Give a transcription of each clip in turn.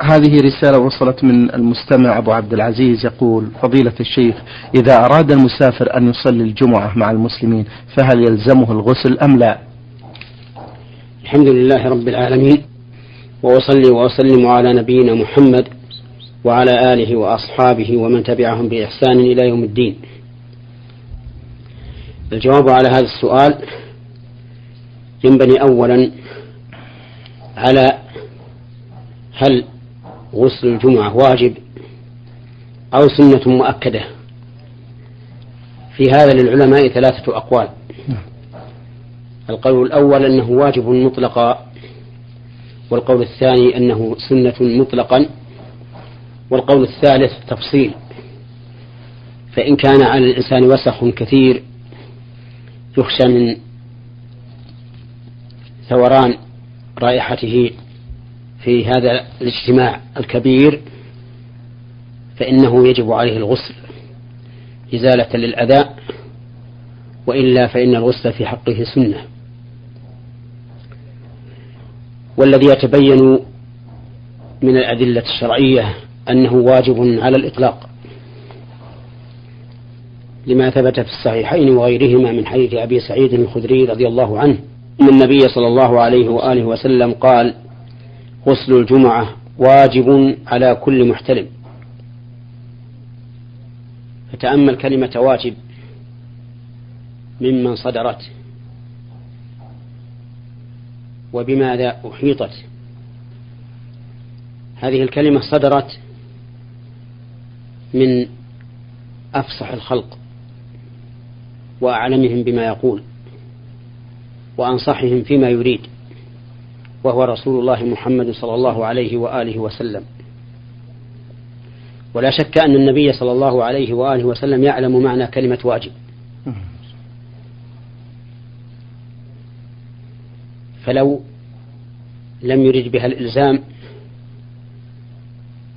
هذه رسالة وصلت من المستمع أبو عبد العزيز يقول فضيلة الشيخ إذا أراد المسافر أن يصلي الجمعة مع المسلمين فهل يلزمه الغسل أم لا؟ الحمد لله رب العالمين وأصلي وأسلم على نبينا محمد وعلى آله وأصحابه ومن تبعهم بإحسان إلى يوم الدين. الجواب على هذا السؤال ينبني أولا على هل غسل الجمعة واجب أو سنة مؤكدة. في هذا للعلماء ثلاثة أقوال. القول الأول أنه واجب مطلقا والقول الثاني أنه سنة مطلقا والقول الثالث تفصيل. فإن كان على الإنسان وسخ كثير يخشى من ثوران رائحته في هذا الاجتماع الكبير فإنه يجب عليه الغسل إزالة للأذى وإلا فإن الغسل في حقه سنة. والذي يتبين من الأدلة الشرعية أنه واجب على الإطلاق لما ثبت في الصحيحين وغيرهما من حديث أبي سعيد الخدري رضي الله عنه أن النبي صلى الله عليه وآله وسلم قال غسل الجمعة واجب على كل محتلم. فتأمل كلمة واجب ممن صدرت وبماذا أحيطت. هذه الكلمة صدرت من أفصح الخلق وأعلمهم بما يقول وأنصحهم فيما يريد. وهو رسول الله محمد صلى الله عليه وآله وسلم. ولا شك أن النبي صلى الله عليه وآله وسلم يعلم معنى كلمة واجب. فلو لم يرد بها الإلزام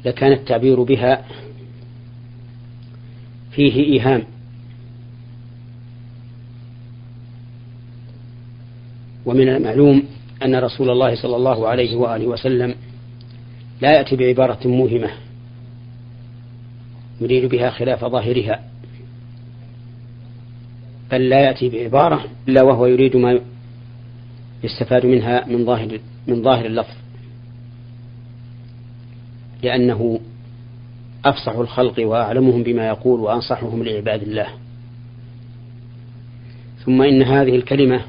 لكان التعبير بها فيه إيهام. ومن المعلوم أن رسول الله صلى الله عليه وآله وسلم لا يأتي بعبارة موهمة يريد بها خلاف ظاهرها بل لا يأتي بعبارة إلا وهو يريد ما يستفاد منها من ظاهر من ظاهر اللفظ لأنه أفصح الخلق وأعلمهم بما يقول وأنصحهم لعباد الله. ثم إن هذه الكلمة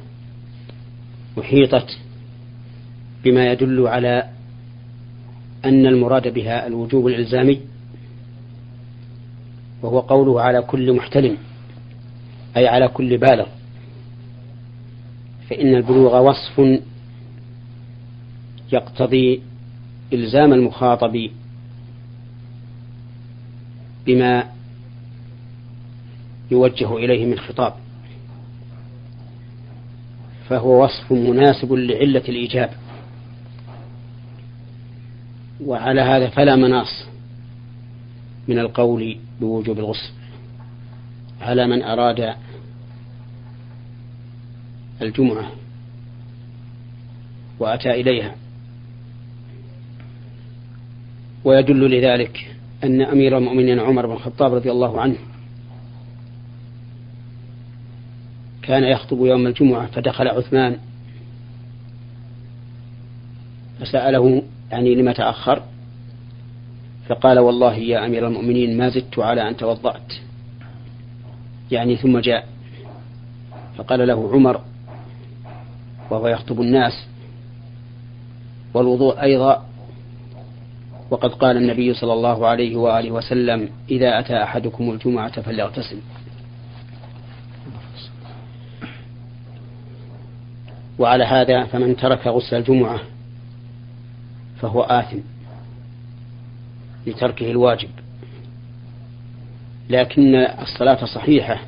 أحيطت بما يدل على أن المراد بها الوجوب الإلزامي وهو قوله على كل محتلم أي على كل بالغ فإن البلوغ وصف يقتضي إلزام المخاطب بما يوجه إليه من خطاب فهو وصف مناسب لعلة الإيجاب. وعلى هذا فلا مناص من القول بوجوب الغسل على من أراد الجمعة وأتى إليها. ويدل لذلك أن أمير المؤمنين عمر بن الخطاب رضي الله عنه كان يخطب يوم الجمعة فدخل عثمان فسأله يعني لما تأخر فقال والله يا أمير المؤمنين ما زدت على أن توضأت. يعني ثم جاء فقال له عمر وهو يخطب الناس والوضوء أيضا. وقد قال النبي صلى الله عليه وآله وسلم إذا أتى أحدكم الجمعة فليغتسل. وعلى هذا فمن ترك غسل الجمعة فهو آثم لتركه الواجب. لكن الصلاة صحيحة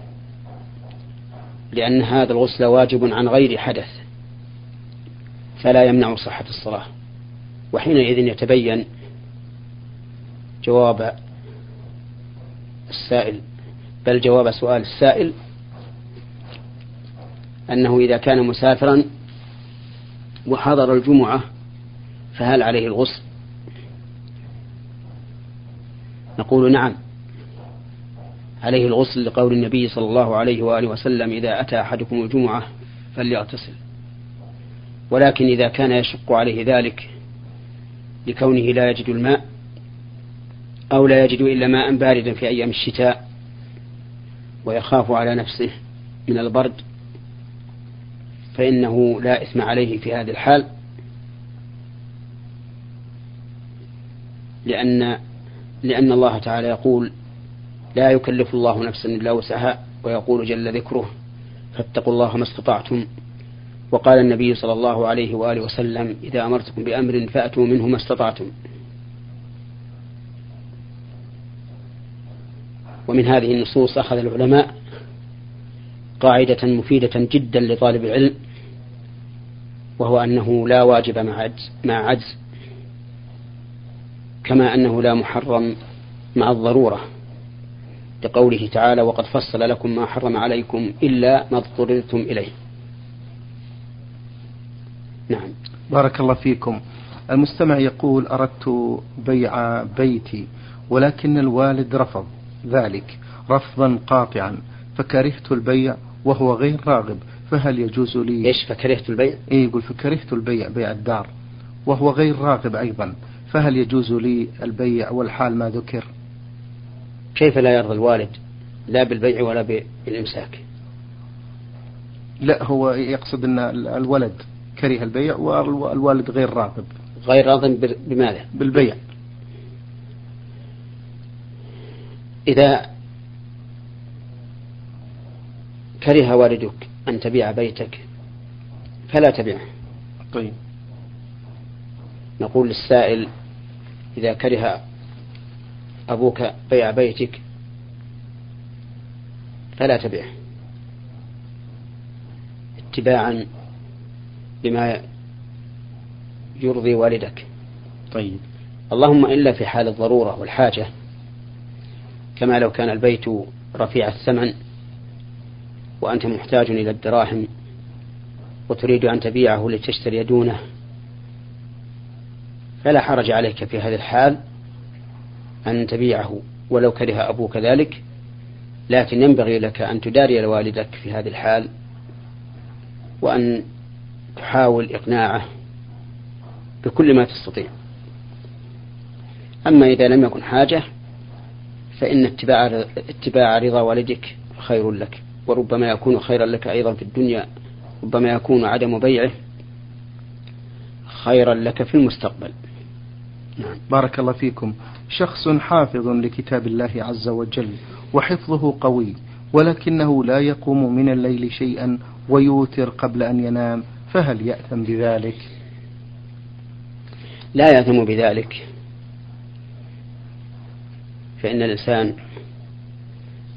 لأن هذا الغسل واجب عن غير حدث فلا يمنع صحة الصلاة. وحينئذ يتبين جواب السائل بل جواب سؤال السائل أنه إذا كان مسافرا وحضر الجمعة فهل عليه الغسل؟ نقول نعم. عليه الغسل لقول النبي صلى الله عليه وآله وسلم إذا أتى أحدكم الجمعة فليغتسل. ولكن إذا كان يشق عليه ذلك لكونه لا يجد الماء أو لا يجد إلا ماء باردا في أيام الشتاء ويخاف على نفسه من البرد فإنه لا إثم عليه في هذه الحال. لأن لأن الله تعالى يقول لا يكلف الله نفسا إلا وسعها ويقول جل ذكره فاتقوا الله ما استطعتم. وقال النبي صلى الله عليه وآله وسلم إذا أمرتكم بأمر فأتوا منه ما استطعتم. ومن هذه النصوص أخذ العلماء قاعدة مفيدة جدا لطالب العلم وهو أنه لا واجب مع عجز, مع عجز كما أنه لا محرم مع الضرورة لقوله تعالى وقد فصل لكم ما حرم عليكم إلا ما اضطررتم إليه. نعم. بارك الله فيكم. المستمع يقول أردت بيع بيتي ولكن الوالد رفض ذلك رفضا قاطعا فكرهت البيع وهو غير راغب فهل يجوز لي؟ إيش فكرهت البيع؟ اي يقول فكرهت البيع بيع الدار وهو غير راغب أيضا فهل يجوز لي البيع والحال ما ذكر؟ كيف لا يرضى الوالد لا بالبيع ولا بالإمساك؟ لا هو يقصد إن الولد كره البيع والوالد غير راغب غير راض بماذا؟ بالبيع إذا كره والدك أن تبيع بيتك فلا تبيعه طيب نقول للسائل إذا كره أبوك بيع بيتك فلا تبيعه. اتباعا لما يرضي والدك. طيب. اللهم إلا في حال الضرورة والحاجة كما لو كان البيت رفيع الثمن وأنت محتاج إلى الدراهم وتريد أن تبيعه لتشتري دونه. فلا حرج عليك في هذه الحال أن تبيعه ولو كره أبوك ذلك لكن ينبغي لك أن تداري لوالدك في هذه الحال وأن تحاول إقناعه بكل ما تستطيع أما إذا لم يكن حاجة فإن اتباع اتباع رضا والدك خير لك وربما يكون خيرا لك أيضا في الدنيا ربما يكون عدم بيعه خيرا لك في المستقبل. بارك الله فيكم. شخص حافظ لكتاب الله عز وجل وحفظه قوي ولكنه لا يقوم من الليل شيئا ويوتر قبل أن ينام فهل يأثم بذلك؟ لا يأثم بذلك. فإن الإنسان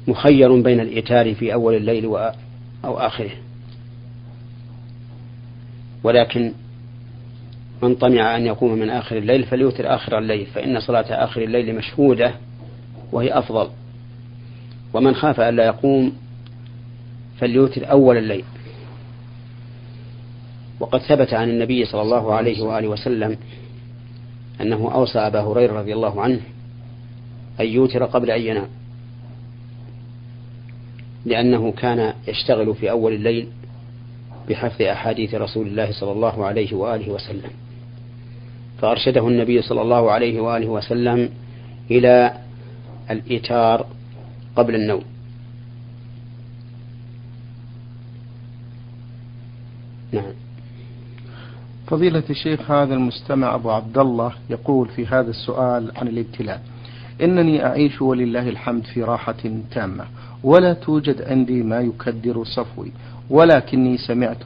مخير بين الإيتار في أول الليل أو آخره. ولكن من طمع أن يقوم من آخر الليل فليوتر آخر الليل فإن صلاة آخر الليل مشهودة وهي أفضل. ومن خاف ألا يقوم فليوتر أول الليل. وقد ثبت عن النبي صلى الله عليه وآله وسلم أنه أوصى أبا هريرة رضي الله عنه أن يوتر قبل أن ينام لأنه كان يشتغل في أول الليل بحفظ أحاديث رسول الله صلى الله عليه وآله وسلم. فأرشده النبي صلى الله عليه وآله وسلم إلى الإيتار قبل النوم. نعم. فضيلة الشيخ هذا المستمع أبو عبد الله يقول في هذا السؤال عن الابتلاء إنني أعيش ولله الحمد في راحة تامة ولا توجد عندي ما يكدر صفوي ولكني سمعت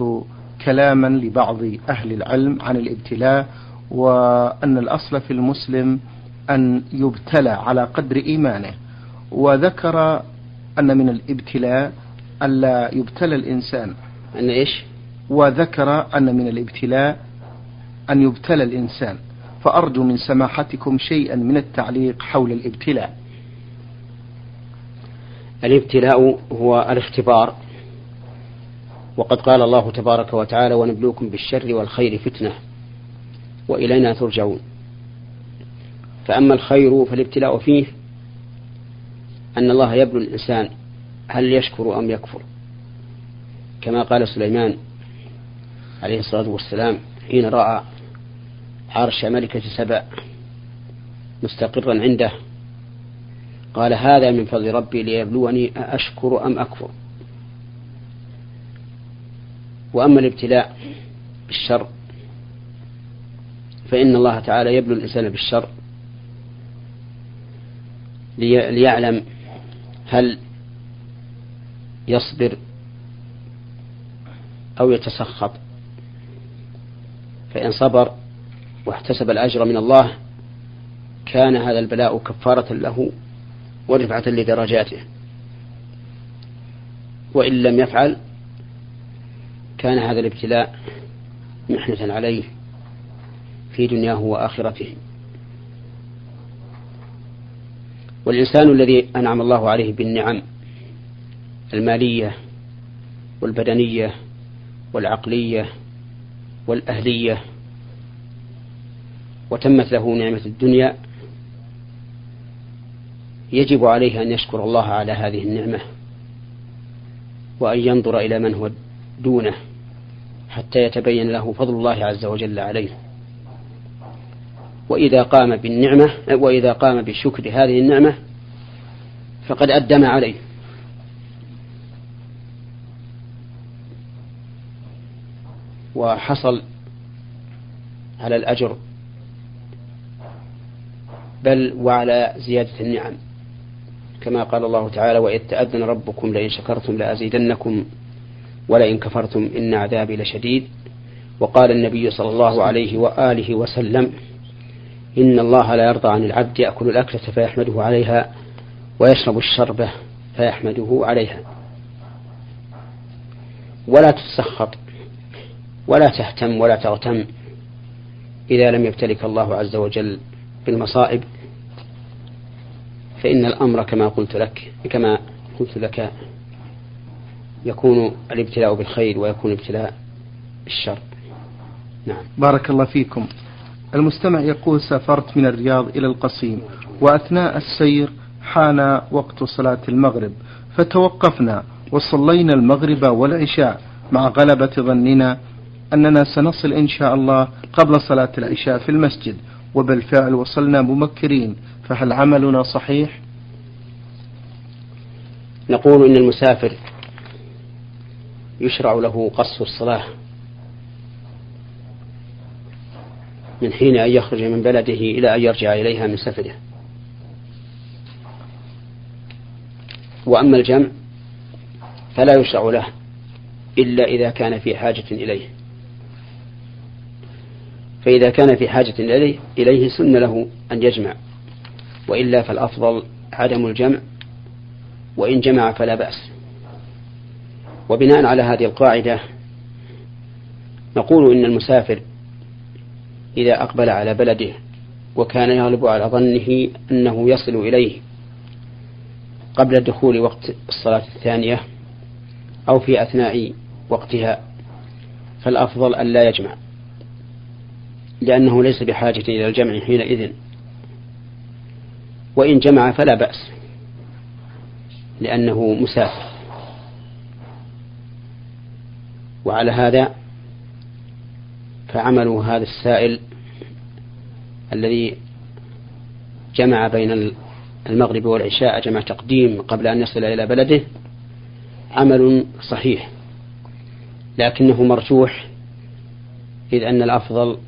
كلاما لبعض أهل العلم عن الابتلاء وأن الأصل في المسلم أن يبتلى على قدر إيمانه وذكر أن من الإبتلاء ألا يبتلى الإنسان. أن إيش؟ وذكر أن من الإبتلاء أن يبتلى الإنسان. فأرجو من سماحتكم شيئا من التعليق حول الإبتلاء. الإبتلاء هو الاختبار. وقد قال الله تبارك وتعالى ونبلوكم بالشر والخير فتنة. وإلينا ترجعون. فأما الخير فالابتلاء فيه أن الله يبلو الإنسان هل يشكر أم يكفر. كما قال سليمان عليه الصلاة والسلام حين رأى عرش ملكة سبأ مستقرا عنده قال هذا من فضل ربي ليبلوني أشكر أم أكفر. وأما الابتلاء بالشر فإن الله تعالى يبلو الإنسان بالشر ليعلم هل يصبر أو يتسخط. فإن صبر واحتسب الأجر من الله كان هذا البلاء كفارة له ورفعة لدرجاته. وإن لم يفعل كان هذا الابتلاء محنة عليه. في دنياه وآخرته والإنسان الذي أنعم الله عليه بالنعم المالية والبدنية والعقلية والأهلية وتمت له نعمة الدنيا يجب عليه أن يشكر الله على هذه النعمة وأن ينظر إلى من هو دونه حتى يتبين له فضل الله عز وجل عليه. وإذا قام بالنعمة وإذا قام بشكر هذه النعمة فقد أدم عليه. وحصل على الأجر بل وعلى زيادة النعم. كما قال الله تعالى وإذ تأذن ربكم لئن شكرتم لأزيدنكم ولئن كفرتم إن عذابي لشديد. وقال النبي صلى الله عليه وآله وسلم إن الله لا يرضى عن العبد يأكل الأكلة فيحمده عليها ويشرب الشربة فيحمده عليها. ولا تتسخط ولا تهتم ولا تغتم إذا لم يبتلك الله عز وجل بالمصائب. فإن الأمر كما قلت لك كما قلت لك يكون الابتلاء بالخير ويكون الابتلاء بالشر. نعم. بارك الله فيكم. المستمع يقول سافرت من الرياض إلى القصيم وأثناء السير حان وقت صلاة المغرب فتوقفنا وصلينا المغرب والعشاء مع غلبة ظننا أننا سنصل إن شاء الله قبل صلاة العشاء في المسجد وبالفعل وصلنا مبكرين فهل عملنا صحيح؟ نقول إن المسافر يشرع له قصر الصلاة من حين أن يخرج من بلده إلى أن يرجع إليها من سفره. وأما الجمع فلا يشرع له إلا إذا كان في حاجة إليه. فإذا كان في حاجة إليه, إليه سن له أن يجمع. وإلا فالأفضل عدم الجمع وإن جمع فلا بأس. وبناء على هذه القاعدة نقول إن المسافر إذا أقبل على بلده وكان يغلب على ظنه أنه يصل إليه قبل دخول وقت الصلاة الثانية أو في أثناء وقتها فالأفضل أن لا يجمع لأنه ليس بحاجة إلى الجمع حينئذ وإن جمع فلا بأس لأنه مسافر. وعلى هذا فعمل هذا السائل الذي جمع بين المغرب والعشاء جمع تقديم قبل أن يصل إلى بلده عمل صحيح لكنه مرجوح إذ أن الأفضل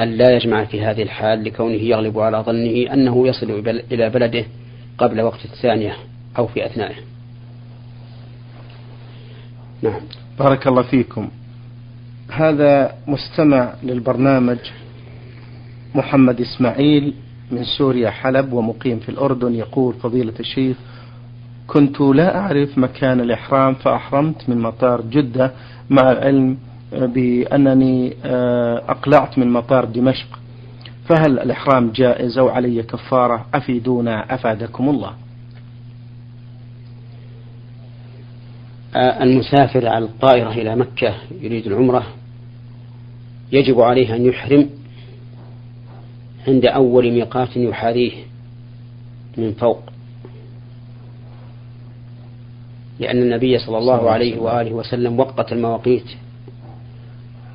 أن لا يجمع في هذه الحال لكونه يغلب على ظنه أنه يصل إلى بلده قبل وقت الثانية أو في أثنائه. نعم. بارك الله فيكم. هذا مستمع للبرنامج محمد إسماعيل من سوريا حلب ومقيم في الأردن. يقول فضيلة الشيخ كنت لا أعرف مكان الإحرام فأحرمت من مطار جدة مع العلم بأنني آه، أقلعت من مطار دمشق. فهل الإحرام جائز أو علي كفارة؟ أفيدونا أفادكم الله. المسافر على الطائرة إلى مكة يريد العمرة يجب عليه أن يحرم عند أول ميقات يحاذيه من فوق. لأن النبي صلى الله عليه وآله وسلم وقت المواقيت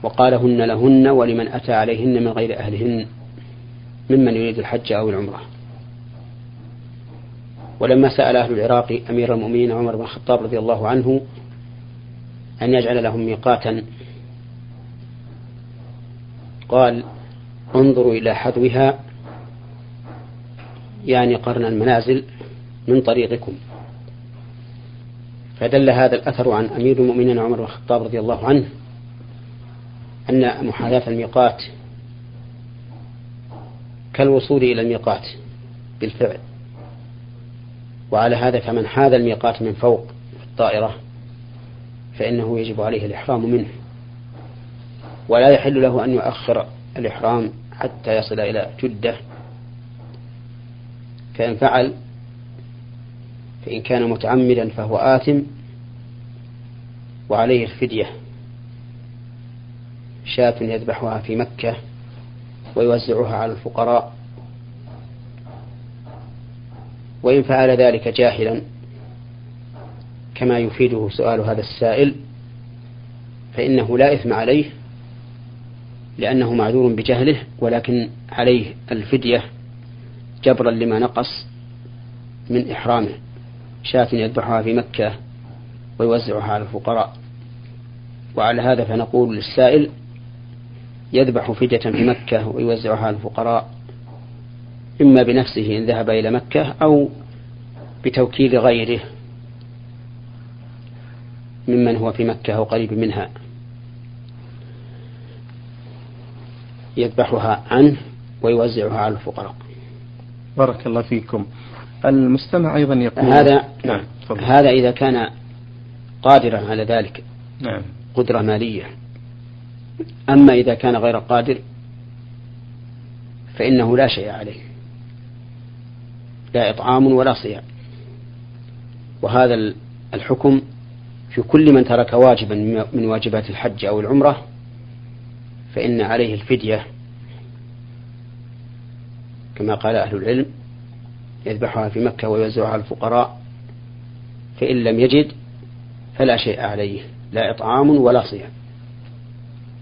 وقال هن لهن ولمن أتى عليهن من غير أهلهن ممن يريد الحج أو العمرة. ولما سأل أهل العراق أمير المؤمنين عمر بن الخطاب رضي الله عنه أن يجعل لهم ميقاتا قال انظروا إلى حذوها يعني قرن المنازل من طريقكم. فدل هذا الأثر عن أمير المؤمنين عمر بن الخطاب رضي الله عنه أن محاذاة الميقات كالوصول إلى الميقات بالفعل. وعلى هذا فمن حاذ الميقات من فوق الطائرة فإنه يجب عليه الإحرام منه. ولا يحل له أن يؤخر الإحرام حتى يصل إلى جدة. فإن فعل فإن كان متعمدا فهو آثم وعليه الفدية. شاة يذبحها في مكة ويوزعها على الفقراء. وإن فعل ذلك جاهلا كما يفيده سؤال هذا السائل فإنه لا إثم عليه لأنه معذور بجهله ولكن عليه الفدية جبرا لما نقص من إحرامه. شاة يذبحها في مكة ويوزعها على الفقراء. وعلى هذا فنقول للسائل يذبح فدية في مكة ويوزعها على الفقراء. إما بنفسه إن ذهب إلى مكة أو بتوكيل غيره ممن هو في مكة أو قريب منها. يذبحها عنه ويوزعها على الفقراء. بارك الله فيكم. المستمع أيضا يقول هذا نعم هذا إذا كان قادرا على ذلك نعم. قدرة مالية. أما إذا كان غير قادر فإنه لا شيء عليه. لا إطعام ولا صيام. وهذا الحكم في كل من ترك واجبا من واجبات الحج أو العمرة فإن عليه الفدية كما قال أهل العلم يذبحها في مكة ويوزعها الفقراء فإن لم يجد فلا شيء عليه لا إطعام ولا صيام.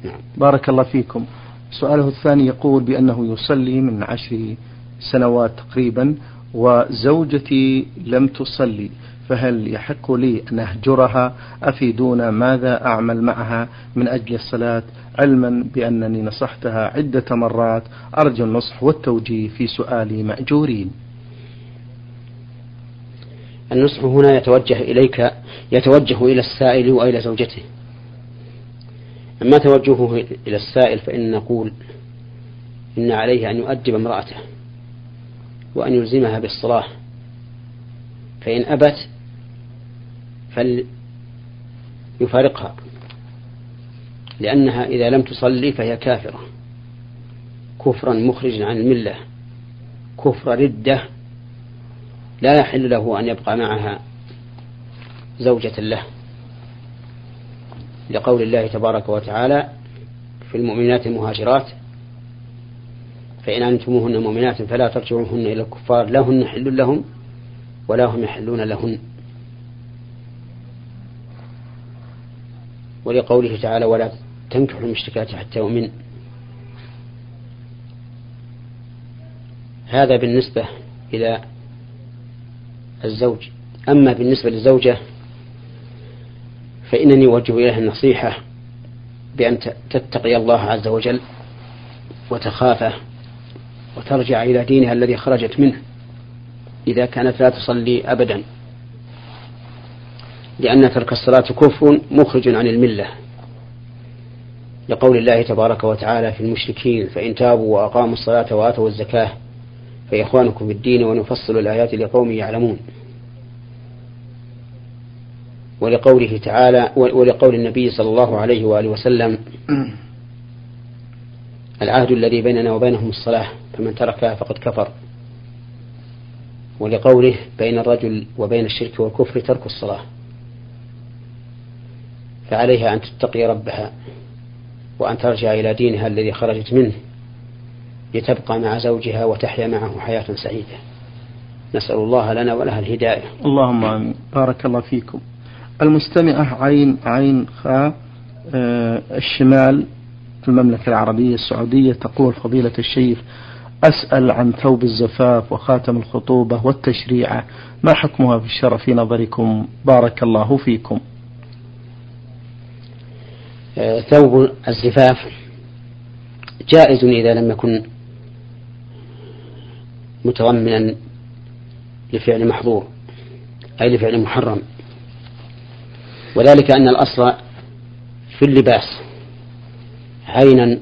نعم. بارك الله فيكم. سؤاله الثاني يقول بأنه يصلي من عشر سنوات تقريبا وزوجتي لم تصلي فهل يحق لي أن أهجرها؟ أفيدون ماذا أعمل معها؟ من أجل الصلاة علما بأنني نصحتها عدة مرات. أرجو النصح والتوجيه في سؤالي مأجورين. النصح هنا يتوجه إليك يتوجه إلى السائل وإلى زوجته. أما توجهه إلى السائل فإن نقول إن عليه أن يؤدب امرأته. وأن يلزمها بالصلاة. فإن أبت فليفارقها لأنها إذا لم تصلي فهي كافرة. كفرا مخرجا عن الملة. كفر ردة لا يحل له أن يبقى معها زوجة له. لقول الله تبارك وتعالى في المؤمنات المهاجرات فإن علمتموهن مؤمنات فلا ترجعوهن إلى الكفار لا هن حل لهم ولا هم يحلون لهن. ولقوله تعالى ولا تنكحوا المشركات حتى يؤمن. هذا بالنسبة إلى الزوج. أما بالنسبة للزوجة فإنني أوجه إليها النصيحة بأن تتقي الله عز وجل وتخافه. وترجع إلى دينها الذي خرجت منه إذا كانت لا تصلي أبدا. لأن ترك الصلاة كفر مخرج عن الملة. لقول الله تبارك وتعالى في المشركين فإن تابوا وأقاموا الصلاة وآتوا الزكاة فإخوانكم في الدين ونفصل الآيات لقوم يعلمون. ولقوله تعالى ولقول النبي صلى الله عليه وآله وسلم العهد الذي بيننا وبينهم الصلاة فمن تركها فقد كفر. ولقوله بين الرجل وبين الشرك والكفر ترك الصلاة فعليها أن تتقي ربها وأن ترجع إلى دينها الذي خرجت منه لتبقى مع زوجها وتحيا معه حياة سعيدة. نسأل الله لنا ولها الهداية. اللهم آمين. بارك الله فيكم. المستمعة عين عين خاء آه الشمال. في المملكة العربية السعودية تقول فضيلة الشيخ أسأل عن ثوب الزفاف وخاتم الخطوبة والتشريعة ما حكمها في الشرع في نظركم؟ بارك الله فيكم. آه، ثوب الزفاف جائز إذا لم يكن متضمنا لفعل محظور أي لفعل محرم. وذلك أن الأصل في اللباس. عينا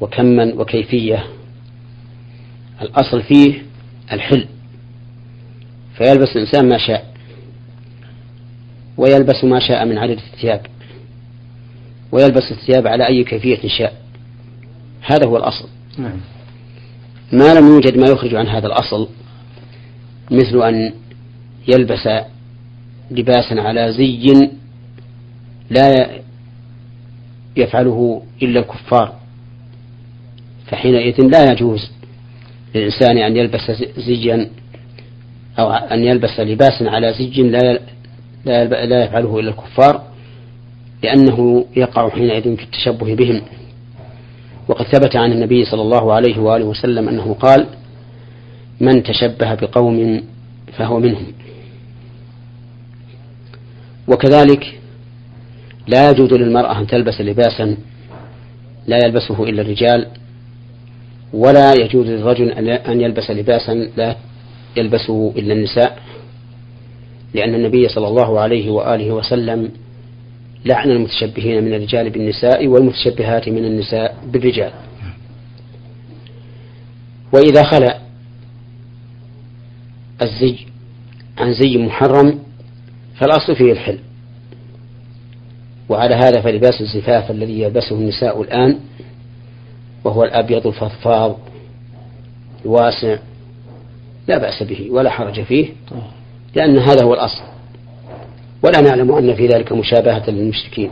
وكما وكيفية. الأصل فيه الحل. فيلبس الإنسان ما شاء ويلبس ما شاء من عدد الثياب ويلبس الثياب على أي كيفية شاء. هذا هو الأصل. نعم. ما لم يوجد ما يخرج عن هذا الأصل مثل أن يلبس لباسا على زي لا يفعله إلا الكفار فحينئذ لا يجوز للإنسان أن يلبس زيا أو أن يلبس لباسا على زج لا لا يفعله إلا الكفار لأنه يقع حينئذ في التشبه بهم. وقد ثبت عن النبي صلى الله عليه وآله وسلم أنه قال من تشبه بقوم فهو منهم. وكذلك لا يجوز للمرأة أن تلبس لباسا لا يلبسه إلا الرجال ولا يجوز للرجل أن يلبس لباسا لا يلبسه إلا النساء لأن النبي صلى الله عليه وآله وسلم لعن المتشبهين من الرجال بالنساء والمتشبهات من النساء بالرجال. وإذا خلا الزي عن زي محرم فالأصل فيه الحل. وعلى هذا فلباس الزفاف الذي يلبسه النساء الآن وهو الأبيض الفضفاض الواسع لا بأس به ولا حرج فيه لأن هذا هو الأصل. ولا نعلم أن في ذلك مشابهة للمشركين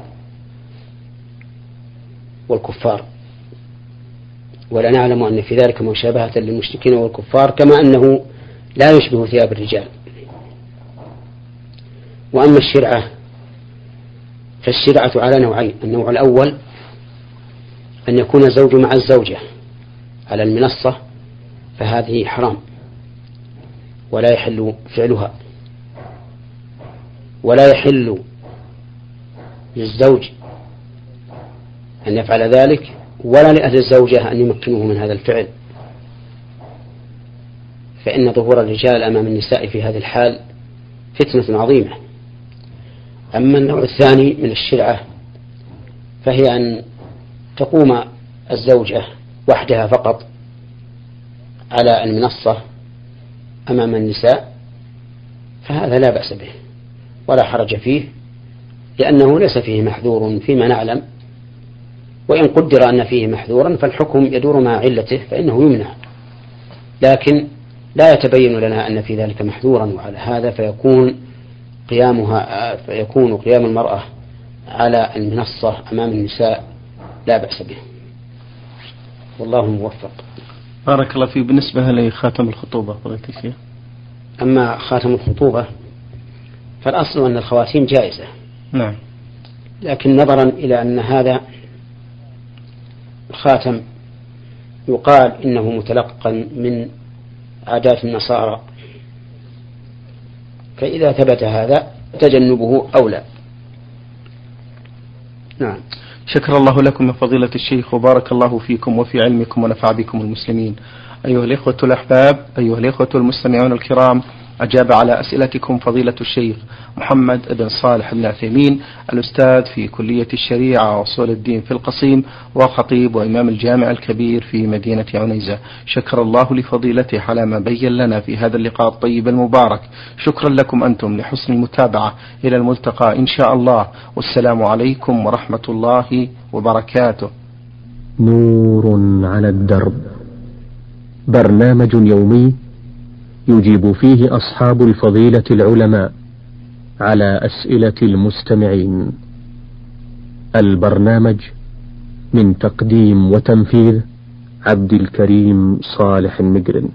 والكفار. ولا نعلم أن في ذلك مشابهة للمشركين والكفار كما أنه لا يشبه ثياب الرجال. وأما الشرعة فالشرعة على نوعين النوع الأول أن يكون الزوج مع الزوجة على المنصة فهذه حرام ولا يحل فعلها. ولا يحل للزوج أن يفعل ذلك ولا لأهل الزوجة أن يمكنوه من هذا الفعل. فإن ظهور الرجال أمام النساء في هذه الحال فتنة عظيمة. أما النوع الثاني من الشرعة فهي أن تقوم الزوجة وحدها فقط على المنصة أمام النساء فهذا لا بأس به ولا حرج فيه لأنه ليس فيه محذور فيما نعلم وإن قدر أن فيه محذورا فالحكم يدور مع علته فإنه يمنع. لكن لا يتبين لنا أن في ذلك محذورا وعلى هذا فيكون قيامها فيكون قيام المرأة على المنصة أمام النساء لا بأس به والله موفق. بارك الله فيك. بالنسبة لخاتم الخطوبة فضيلة الشيخ أما خاتم الخطوبة فالأصل أن الخواتيم جائزة. نعم. لكن نظرا إلى أن هذا الخاتم يقال إنه متلقا من عادات النصارى فإذا ثبت هذا تجنبه أولى. نعم. شكر الله لكم يا فضيلة الشيخ وبارك الله فيكم وفي علمكم ونفع بكم المسلمين. أيها الإخوة الأحباب أيها الإخوة المستمعون الكرام أجاب على أسئلتكم فضيلة الشيخ محمد بن صالح بن عثيمين الأستاذ في كلية الشريعة وأصول الدين في القصيم وخطيب وإمام الجامع الكبير في مدينة عنيزة. شكر الله لفضيلته على ما بين لنا في هذا اللقاء الطيب المبارك. شكرا لكم أنتم لحسن المتابعة. إلى الملتقى إن شاء الله. والسلام عليكم ورحمة الله وبركاته. نور على الدرب. برنامج يومي يجيب فيه أصحاب الفضيلة العلماء على أسئلة المستمعين. البرنامج من تقديم وتنفيذ عبد الكريم صالح المقرن